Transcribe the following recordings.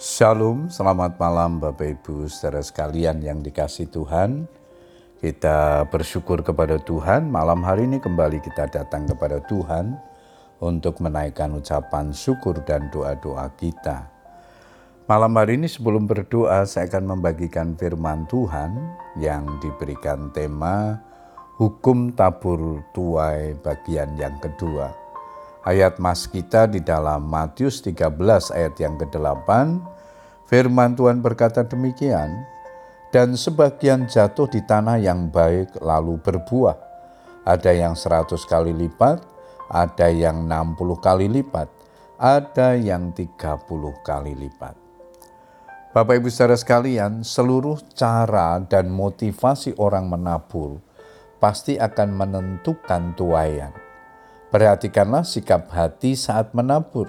Shalom, selamat malam Bapak Ibu saudara sekalian yang dikasih Tuhan. Kita bersyukur kepada Tuhan, malam hari ini kembali kita datang kepada Tuhan untuk menaikkan ucapan syukur dan doa-doa kita. Malam hari ini sebelum berdoa saya akan membagikan firman Tuhan yang diberikan tema Hukum Tabur Tuai bagian yang kedua. Ayat mas kita di dalam Matius 13 ayat yang ke-8, firman Tuhan berkata demikian, dan sebagian jatuh di tanah yang baik lalu berbuah. Ada yang seratus kali lipat, ada yang enam puluh kali lipat, ada yang tiga puluh kali lipat. Bapak Ibu saudara sekalian, seluruh cara dan motivasi orang menabur pasti akan menentukan tuayan. Perhatikanlah sikap hati saat menabur.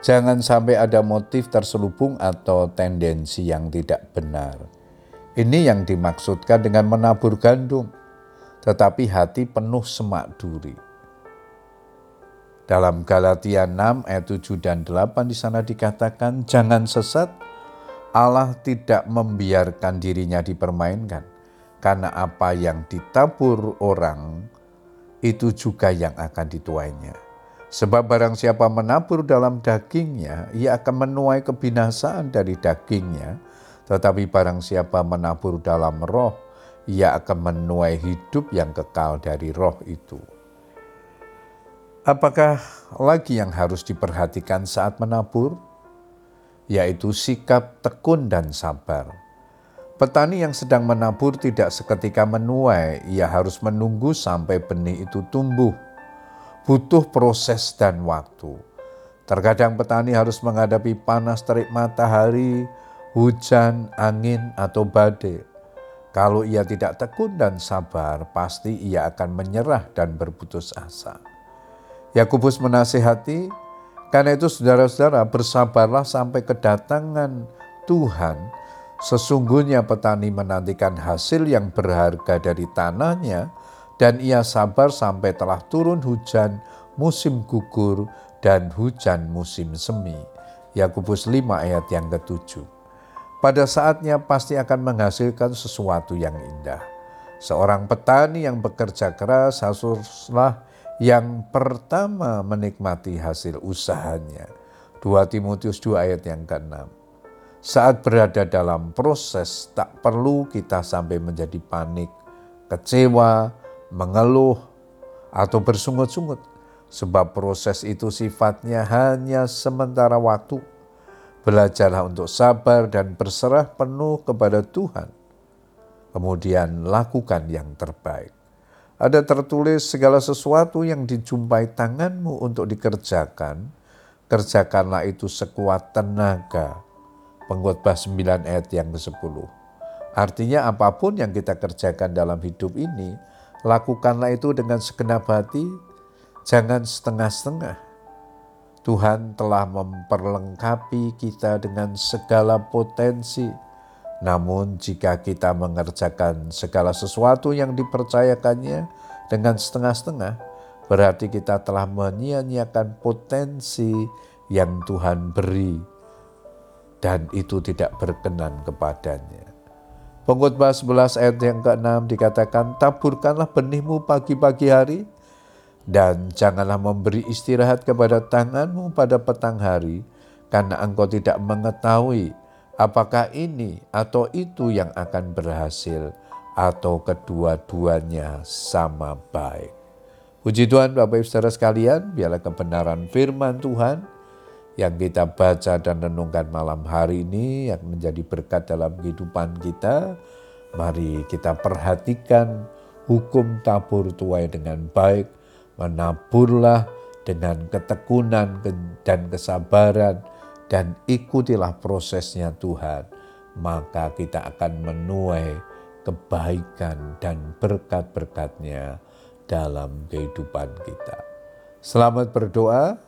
Jangan sampai ada motif terselubung atau tendensi yang tidak benar. Ini yang dimaksudkan dengan menabur gandum, tetapi hati penuh semak duri. Dalam Galatia 6 ayat 7 dan 8 di sana dikatakan, jangan sesat, Allah tidak membiarkan dirinya dipermainkan, karena apa yang ditabur orang itu juga yang akan dituainya. Sebab barang siapa menabur dalam dagingnya, ia akan menuai kebinasaan dari dagingnya. Tetapi barang siapa menabur dalam roh, ia akan menuai hidup yang kekal dari roh itu. Apakah lagi yang harus diperhatikan saat menabur? Yaitu sikap tekun dan sabar Petani yang sedang menabur tidak seketika menuai, ia harus menunggu sampai benih itu tumbuh. Butuh proses dan waktu. Terkadang petani harus menghadapi panas terik matahari, hujan, angin, atau badai. Kalau ia tidak tekun dan sabar, pasti ia akan menyerah dan berputus asa. Yakubus menasihati, karena itu saudara-saudara bersabarlah sampai kedatangan Tuhan Sesungguhnya petani menantikan hasil yang berharga dari tanahnya, dan ia sabar sampai telah turun hujan musim gugur dan hujan musim semi. Yakobus 5 ayat yang ketujuh. Pada saatnya pasti akan menghasilkan sesuatu yang indah. Seorang petani yang bekerja keras haruslah yang pertama menikmati hasil usahanya. 2 Timotius 2 ayat yang ke-6. Saat berada dalam proses, tak perlu kita sampai menjadi panik, kecewa, mengeluh, atau bersungut-sungut, sebab proses itu sifatnya hanya sementara waktu. Belajarlah untuk sabar dan berserah penuh kepada Tuhan. Kemudian lakukan yang terbaik. Ada tertulis segala sesuatu yang dijumpai tanganmu untuk dikerjakan, kerjakanlah itu sekuat tenaga Pengkhotbah 9 ayat yang ke-10. Artinya apa pun yang kita kerjakan dalam hidup ini, lakukanlah itu dengan segenap hati, jangan setengah-setengah. Tuhan telah memperlengkapi kita dengan segala potensi. Namun jika kita mengerjakan segala sesuatu yang dipercayakannya dengan setengah-setengah, berarti kita telah menyia-nyiakan potensi yang Tuhan beri dan itu tidak berkenan kepadanya. Pengkhotbah 11 ayat yang ke-6 dikatakan, taburkanlah benihmu pagi-pagi hari, dan janganlah memberi istirahat kepada tanganmu pada petang hari, karena engkau tidak mengetahui apakah ini atau itu yang akan berhasil, atau kedua-duanya sama baik. Puji Tuhan Bapak Ibu Saudara sekalian, biarlah kebenaran firman Tuhan, yang kita baca dan renungkan malam hari ini yang menjadi berkat dalam kehidupan kita. Mari kita perhatikan hukum tabur tuai dengan baik, menaburlah dengan ketekunan dan kesabaran, dan ikutilah prosesnya Tuhan. Maka kita akan menuai kebaikan dan berkat-berkatnya dalam kehidupan kita. Selamat berdoa.